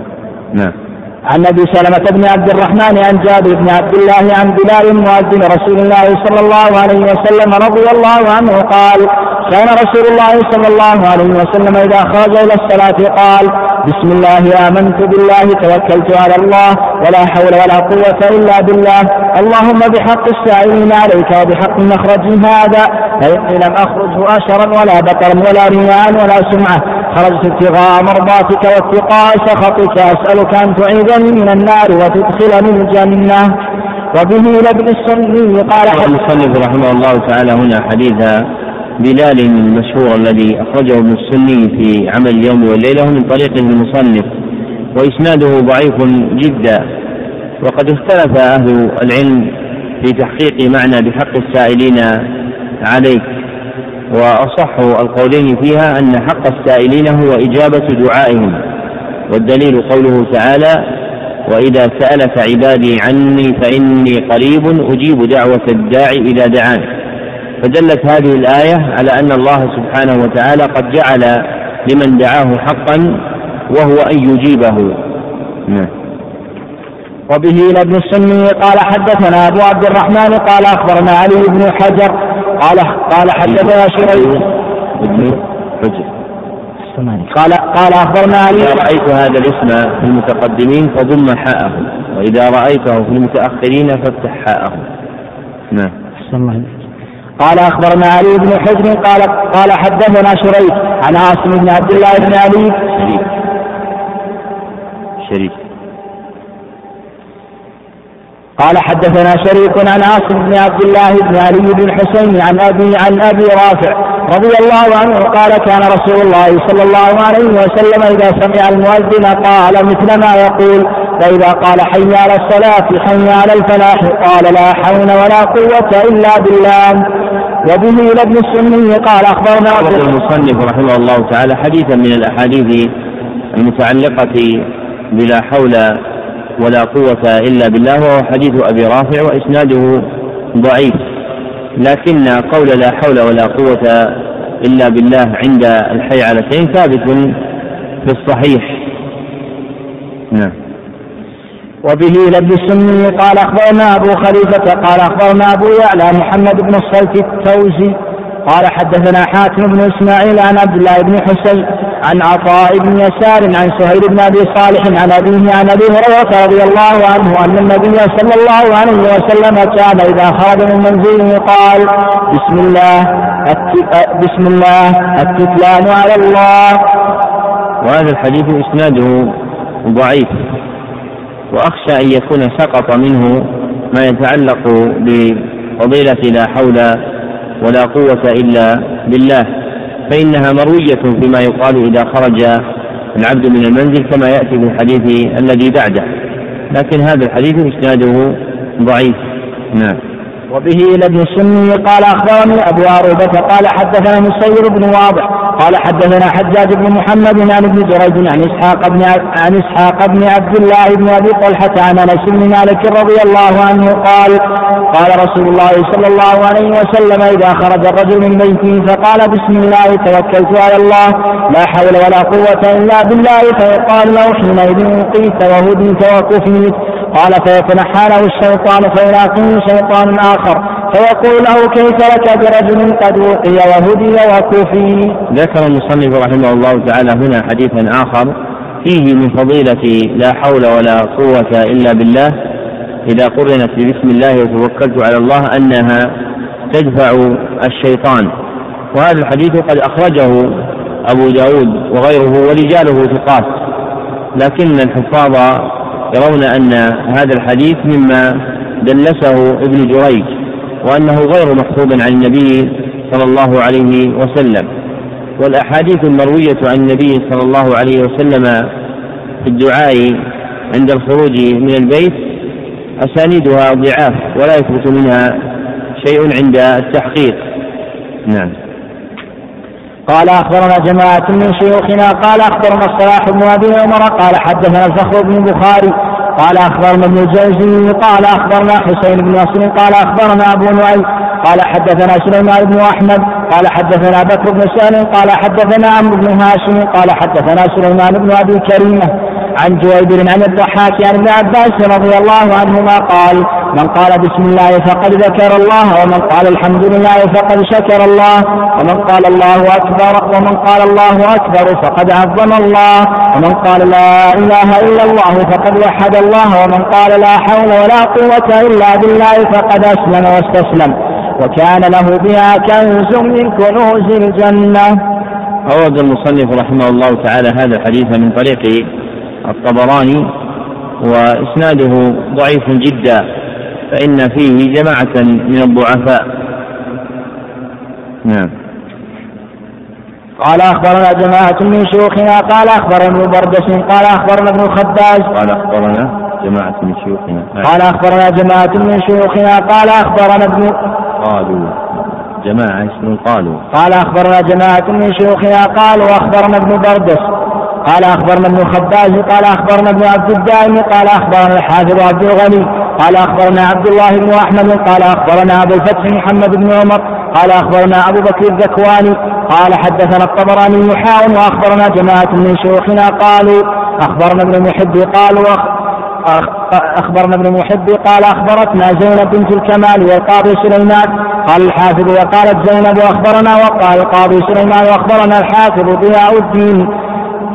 نعم. عن أبي سلمة بن عبد الرحمن عن جابر بن عبد الله عن بلال مؤذن رسول الله صلى الله عليه وسلم رضي الله عنه قال كان رسول الله صلى الله عليه وسلم إذا خرج إلى الصلاة قال بسم الله آمنت بالله توكلت على الله ولا حول ولا قوة إلا بالله اللهم بحق السائلين عليك وبحق مخرج هذا فاني لم أخرجه أشرا ولا بطرا ولا رياء ولا سمعة خرجت ابتغاء مرضاتك واتقاء سخطك أسألك أن تعيذ من النار وتدخلني الجنة. وبه لابن السني قال المصنف رحمه الله تعالى هنا حديث بلال المشهور الذي أخرجه ابن السني في عمل اليوم والليلة من طريقه المصنف وإسناده ضعيف جدا. وقد اختلف أهل العلم في تحقيق معنى بحق السائلين عليك. وأصح القولين فيها أن حق السائلين هو إجابة دعائهم والدليل قوله تعالى وإذا سألك عبادي عني فإني قريب أجيب دعوة الداعي إذا دعاني فدلت هذه الآية على أن الله سبحانه وتعالى قد جعل لمن دعاه حقا وهو أن يجيبه. نعم. وبه لابن السني قال حدثنا أبو عبد الرحمن قال أخبرنا علي بن حجر قال قال حدثنا شريك. حجر قال قال أخبرنا علي. إذا رأيت هذا الاسم في المتقدمين فضم حاءه وإذا رأيته في المتأخرين فافتح حاءه. نعم. الله قال أخبرنا علي بن حجر قال قال حدثنا شريك عن عاصم بن عبد الله بن علي. شريك. شريك. قال حدثنا شريك عن عاصم بن عبد الله بن علي بن حسين عن أبي عن أبي رافع رضي الله عنه قال كان رسول الله صلى الله عليه وسلم إذا سمع المؤذن قال مثل ما يقول فإذا قال حي على الصلاة حي على الفلاح قال لا حول ولا قوة إلا بالله. وبه لابن السني قال أخبرنا عبد المصنف رحمه الله تعالى حديثا من الأحاديث المتعلقة بلا حول ولا قوة إلا بالله وهو حديث أبي رافع وإسناده ضعيف. لكن قول لا حول ولا قوة إلا بالله عند الحيعلتين ثابت في الصحيح. نعم. وبه لب السني قال أخبرنا أبو خليفة قال أخبرنا أبو يعلى محمد بن الصلت التوزي قال حدثنا حاتم بن إسماعيل عن عبد الله بن حسين عن عطاء بن يسار عن سهيل بن أبي صالح عن أبيه عن أبي هريرة رضي الله عنه أن النبي صلى الله عليه وسلم كان إذا خرج من منزله قال بسم الله بسم الله التكلان على الله. وهذا الحديث إسناده ضعيف وأخشى أن يكون سقط منه ما يتعلق بفضيلة لا حول ولا قوة إلا بالله فإنها مروية فيما يقال إذا خرج العبد من المنزل كما يأتي في الحديث الذي بعده. لكن هذا الحديث إسناده ضعيف. نعم. وبه لابن السني قال أخبرني أبو عروبة قال حدثنا مسير بن واضح قال حدثنا حجاج بن محمد عن ابن جريج عن إسحاق بن عن إسحاق بن عبد الله بن أبي طلحة عن أنس بن مالك رضي الله عنه قال قال رسول الله صلى الله عليه وسلم إذا خرج الرجل من بيته فقال بسم الله توكلت على الله لا حول ولا قوة إلا بالله فيقال له حينئذ وقيت وهديت وكفيت قال فيتنحى له الشيطان فيلاقيه شيطان آخر. فيقول له كيف لك برجل قد وقي وهدي وكفي؟ ذكر المصنف رحمه الله تعالى هنا حديثا آخر فيه من فضيلة لا حول ولا قوة إلا بالله. إذا قرنت بسم الله وتوكلت على الله أنها تدفع الشيطان. وهذا الحديث قد أخرجه أبو داود وغيره ورجاله ثقات. لكن الحفاظ يرون أن هذا الحديث مما دلسه ابن جريج. وأنه غير محفوظ عن النبي صلى الله عليه وسلم. والأحاديث المروية عن النبي صلى الله عليه وسلم في الدعاء عند الخروج من البيت أسانيدها ضعاف ولا يثبت منها شيء عند التحقيق. نعم. قال أخبرنا جماعة من شيوخنا قال أخبرنا الصلاح بن أبي عمر قال حدثنا الفخر بن البخاري قال أخبرنا ابن الجوزي قال أخبرنا حسين بن نصر قال أخبرنا أبو نعيم قال حدثنا سليمان بن أحمد قال حدثنا بكر بن سالم قال حدثنا عمرو بن هاشم قال حدثنا سليمان بن أبي كريمة عن جويبر عن الضحاك عن ابن عباس رضي الله عنهما قال من قال بسم الله فقد ذكر الله ومن قال الحمد لله فقد شكر الله ومن قال الله أكبر ومن قال الله أكبر فقد عظم الله ومن قال لا إله إلا الله فقد وحد الله ومن قال لا حول ولا قوة إلا بالله فقد أسلم واستسلم وكان له بها كنز من كنوز الجنة. أورد المصنف رحمه الله تعالى هذا الحديث من طريق الطبراني وإسناده ضعيف جدا فإن فيه جماعة من الضعفاء. نعم. قال أخبرنا جماعة من شيوخنا قال أخبرنا ابن بردس قال أخبرنا ابن الخباز قال أخبرنا جماعة من شيوخنا. قال أخبرنا جماعة من شيوخنا قال أخبرنا ابن قالوا. جماعة اسم قالوا؟ قال أخبرنا جماعة من شيوخنا قالوا أخبرنا ابن بردس. قال أخبرنا ابن الخباز قال أخبرنا ابن عبد الدائم قال أخبرنا الحافظ عبد الغني قال أخبرنا عبد الله بن أحمد قال أخبرنا أبو الفتح محمد بن عمر قال أخبرنا أبو بكر الذكواني قال حدثنا الطبراني حاء وأخبرنا جماعة من شيوخنا قالوا أخبرنا ابن المحب قالوا أخبرنا ابن المحب قال أخبرتنا زينب بنت الكمال والقاضي سليمان قال الحافظ وقالت زينب وأخبرنا وقال القاضي سليمان وأخبرنا الحافظ ضياء الدين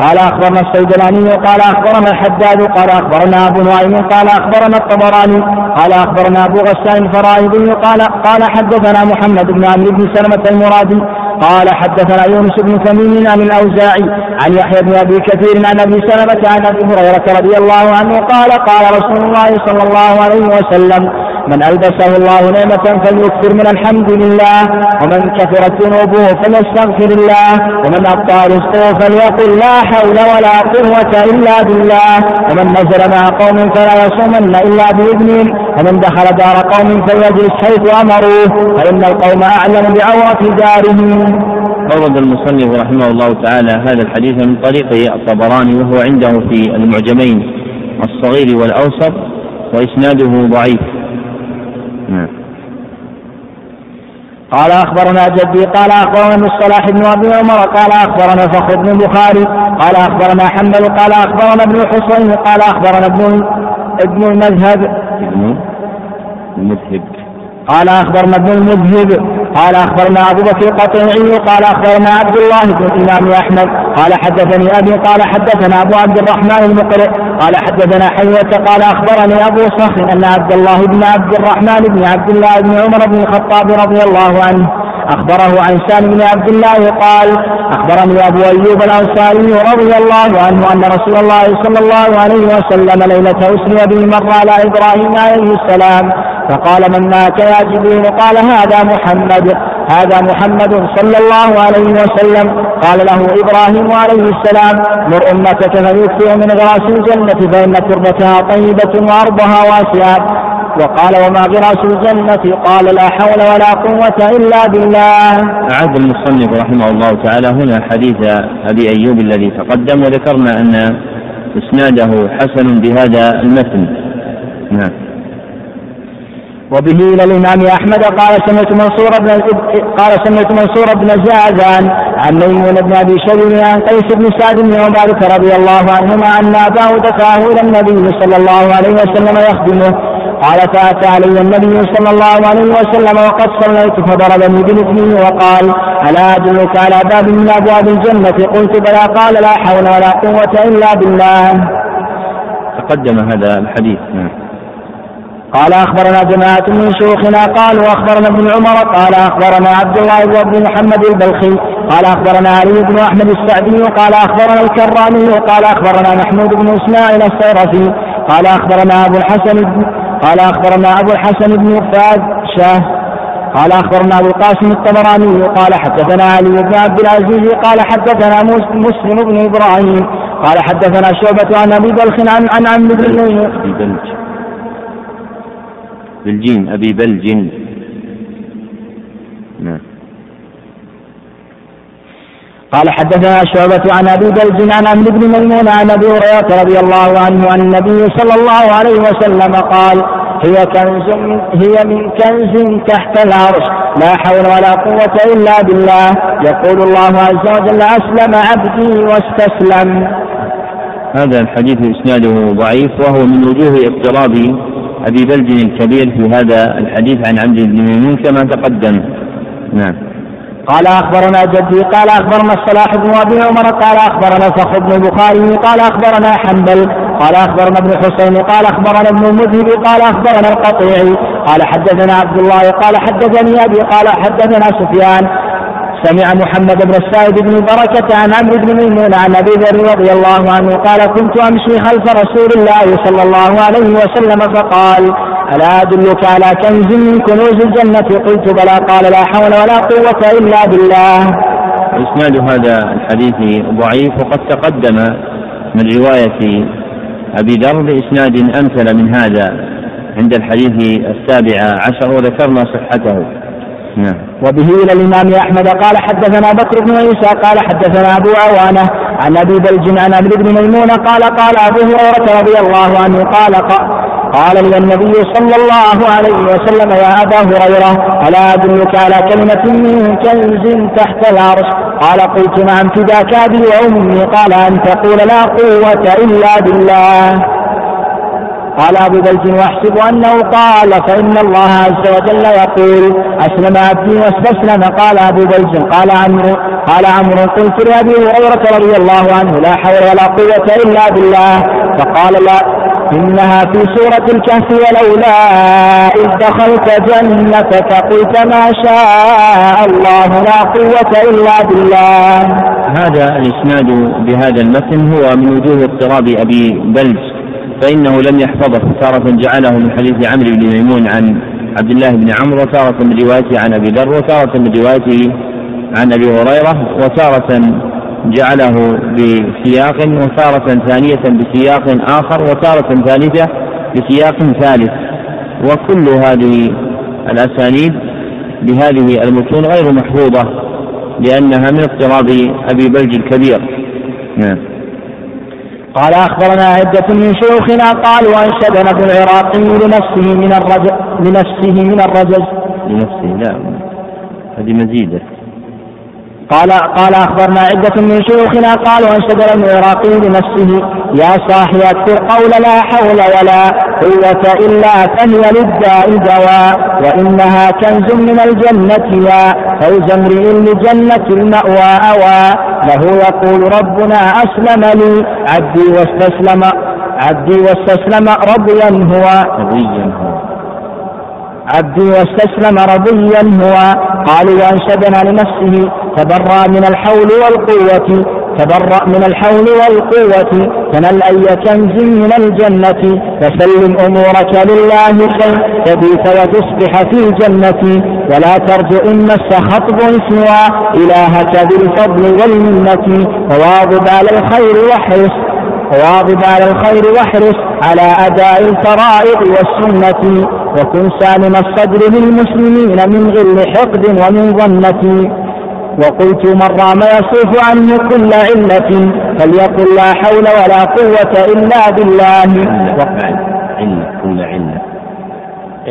قال أخبرنا الصيدلاني قال أخبرنا الحداد قال أخبرنا أبو نعيم قال أخبرنا الطبراني قال أخبرنا أبو غسان الفرائضي قال قال حدثنا محمد بن عمرو بن سلمة المرادي قال حدثنا يونس بن تميم عن الأوزاعي عن يحيى بن أبي كثير عن أبي سلمة عن أبي هريرة رضي الله عنه قال قال رسول الله صلى الله عليه وسلم من ألبسه الله نعمة فليكثر من الحمد لله ومن كثرت ذنوبه فليستغفر الله ومن أبطى رزقه فليقل لا حول ولا قوة إلا بالله ومن نزل مع قوم فلا يصومن إلا بإذنهم ومن دخل دار قوم فليجلس حيث أمروه فإن القوم أعلم بعورة دارهم. أورد المصنف رحمه الله تعالى هذا الحديث من طريق الطبراني وهو عنده في المعجمين الصغير والأوسط وإسناده ضعيف. نعم. قال أخبرنا جدي قال أخبرنا ابن الصلاح بن أبي عمر قال أخبرنا فخر بن البخاري قال أخبرنا حنبل قال أخبرنا ابن الحصين قال أخبرنا ابن ابن المذهب. ابن المذهب. قال أخبرنا ابن المذهب. قال أخبرنا أبو بكر القطيعي قال أخبرنا عبد الله بن الامام أحمد قال حدثني أبي قال حدثنا أبو عبد الرحمن المقرئ قال حدثنا حيوة قال أخبرني أبو صخر أن عبد الله بن عبد الرحمن بن عبد الله بن عمر بن الخطاب رضي الله عنه أخبره عن سالم بن عبد الله قال أخبرني أبو أيوب الأنصاري رضي الله عنه أن رسول الله صلى الله عليه وسلم ليلة أسري به مر على إبراهيم عليه السلام فقال من مات يا جبريل؟ قال هذا محمد. هذا محمد صلى الله عليه وسلم. قال له إبراهيم عليه السلام مر أمتك فيكفئ من غراس الجنة فإن تربتها طيبة وأرضها واسعة. وقال وما غراس الجنة. قال لا حول ولا قوة إلا بالله. أعد المصنف رحمه الله تعالى هنا حديث أبي أيوب الذي تقدم وذكرنا أن إسناده حسن بهذا المتن. نعم. وبه إلى الإمام أحمد. قال سمعت منصور بن قال سمعت منصور بن زازان عن ميمون بن أبي شبيب عن قيس بن سعد بن عبادة رضي الله عنهما أن أباه دفعه إلى النبي صلى الله عليه وسلم يخدمه. قال فأتى علي النبي صلى الله عليه وسلم وقد صليت فضربني بمثله وقال ألا أدلك على باب من أبواب الجنة؟ قلت بلى. قال لا حول ولا قوة إلا بالله. تقدم هذا الحديث. نعم. قال أخبرنا جماعة من شيوخنا. قالوا اخبرنا ابن عمر. قال أخبرنا عبد الله بن محمد البلخي. قال أخبرنا علي بن أحمد السعدي. قال أخبرنا الكرامي. قال أخبرنا محمود بن إسماعيل الصيرفي. قال أخبرنا أبو الحسن قال أخبرنا أبو الحسن بن فاد شاه. قال أخبرنا أبو القاسم الطبراني قال حدثنا علي بن عبد العزيز قال حدثنا مسلم بن إبراهيم قال حدثنا شعبة عن أبي بلخ عن عن عمرو بن بالجيم أبي بلج نعم قال حدثنا شعبة عن أبي بلج عن عمرو بن ميمون عن أبي هريرة رضي الله عنه عن النبي صلى الله عليه وسلم قال هي كنز من هي من كنز تحت العرش لا حول ولا قوة إلا بالله. يقول الله عز وجل أسلم عبدي واستسلم. هذا الحديث إسناده ضعيف وهو من وجوه اضطراب أبي بلج الكبير في هذا الحديث عن عبد بن ميمون كما تقدم. نعم. قال أخبرنا جدي قال أخبرنا الصلاح بن أبي عمر قال أخبرنا فخر بن البخاري قال أخبرنا حنبل قال أخبرنا ابن حسين قال أخبرنا ابن المذهب قال أخبرنا القطيعي قال حدثنا عبد الله قال حدثني أبي قال حدثنا سفيان سمع محمد بن السائب بن بركة عن عمرو بن ميمون عن أبي ذر رضي الله عنه قال كنت أمشي خلف رسول الله صلى الله عليه وسلم فقال ألا أدلك على كنز من كنوز الجنة؟ قلت بلى. قال لا حول ولا قوة إلا بالله. إسناد هذا الحديث ضعيف وقد تقدم من رواية أبي ذر بإسناد أمثل من هذا عند الحديث السابع عشر وذكرنا صحته. نعم. وبه إلى الإمام أحمد قال حدثنا بكر بن عيسى قال حدثنا أبو عوانة عن أبي بلج عن ابي بن ميمون قال قال أبو هريرة رضي الله عنه قال قال لي النبي صلى الله عليه وسلم يا أبا هريرة ألا أدلك على كلمة من كنز تحت العرش؟ قال قلت نعم فداك ابي وأمي قال أن تقول لا قوة إلا بالله. قال أبو بلج وأحسب أنه قال فإن الله عز وجل يقول أسلم عبدي واستسلم. قال أبو بلج قال عمرو قال عمرو قلت لأبي هريرة رضي الله عنه لا حول ولا قوة إلا بالله. فقال لا إنها في سورة الكهف ولولا إذ دخلت جنتك قلت ما شاء الله لا قوة إلا بالله. هذا الإسناد بهذا المتن هو من وجوه اضطراب أبي بلج فإنه لم يحفظه تارة جعله من حديث عمرو بن ميمون عن عبد الله بن عمرو وتارة من روايته عن أبي ذر وتارة من روايته عن أبي هريرة وتارة جعله بسياق وتارة ثانية بسياق آخر وتارة ثالثة بسياق ثالث. وكل هذه الأسانيد بهذه المتون غير محفوظة لأنها من اضطراب أبي بلج الكبير. نعم. قال أخبرنا عدة من شيوخنا قالوا أنشدنا ابن العراقي لنفسه من الرجز لنفسه من الرجز. لنفسه لا هذه مزيدة. قال قال أخبرنا عدة من شيوخنا قالوا انشد العراقي لنفسه يا صاحي أكثر قول لا حول ولا قوة إلا فهي للداء دواء وإنها كنز من الجنة يا فوز امرئ لجنة المأوى أوى له يقول ربنا أسلم لي عبدي واستسلم عبدي واستسلم رضيا هو. رضيا هو. عبدي واستسلم رضيا هو. قالوا وانشدنا لنفسه تبرأ من الحول والقوة تبرأ من الحول والقوة. تنل أي كنز من الجنة فسلم أمورك لله كي تبيت وتصبح في الجنة. ولا ترجو إن مس خطب سوى إلهك بالفضل والمنة. وواظب على الخير واحرص وواظب على الخير واحرص على أداء الفرائض والسنة وكن سالم الصدر للمسلمين من غل حقد ومن ظنة. وقلت من رام يصوف عنه كل علة فليقل لا حول ولا قوة إلا بالله. علة كل علة.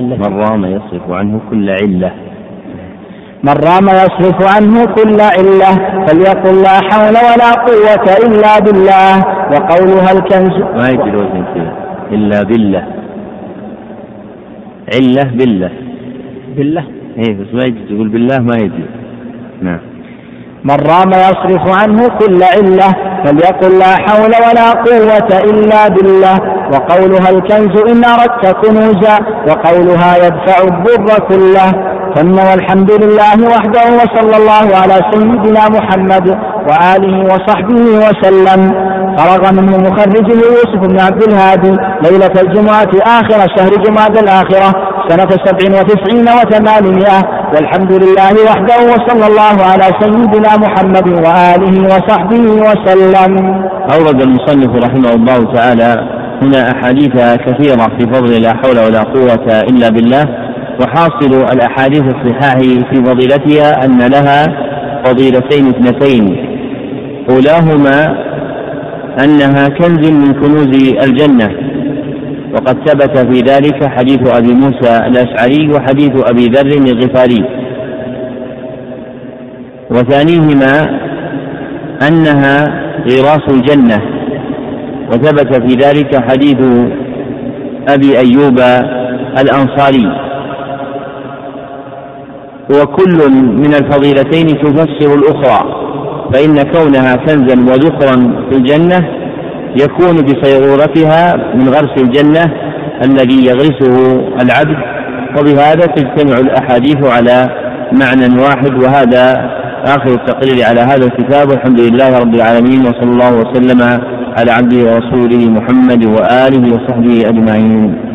من رام يصرف عنه كل علة. من رام يصرف عنه كل علة فليقل لا حول ولا قوة إلا بالله. وقولها الكنز. ما يجي الوزن كذا إلا بالله. علة بالله. بالله. إيه بس ما يجي. تقول بالله ما يجي. نعم. من رام يصرف عنه كل علة فليقل لا حول ولا قوة إلا بالله. وقولها الكنز إن أردت كنوزا. وقولها يدفع الضر كله. ثم والحمد لله وحده وصلى الله على سيدنا محمد وآله وصحبه وسلم. فرغ منه مخرجه يوسف بن عبد الهادي ليلة الجمعة آخر شهر جمعة الآخرة سنة سبع وتسعين وثمانمائة. والحمد لله وحده وصلى الله على سيدنا محمد وآله وصحبه وسلم. أورد المصنف رحمه الله تعالى هنا أحاديث كثيرة في فضل لا حول ولا قوة إلا بالله. وحاصل الأحاديث الصحاح في فضيلتها أن لها فضيلتين اثنتين. أولاهما أنها كنز من كنوز الجنة وقد ثبت في ذلك حديث أبي موسى الأشعري وحديث أبي ذر الغفاري. وثانيهما أنها غراس الجنة وثبت في ذلك حديث أبي أيوب الأنصاري. وكل من الفضيلتين تفسر الأخرى فإن كونها كنزا وذخرا في الجنة يكون بصيرورتها من غرس الجنة الذي يغرسه العبد وبهذا تجتمع الأحاديث على معنى واحد وهذا آخر التقرير على هذا الكتاب. والحمد لله رب العالمين وصلى الله وسلم على عبده ورسوله محمد وآله وصحبه أجمعين.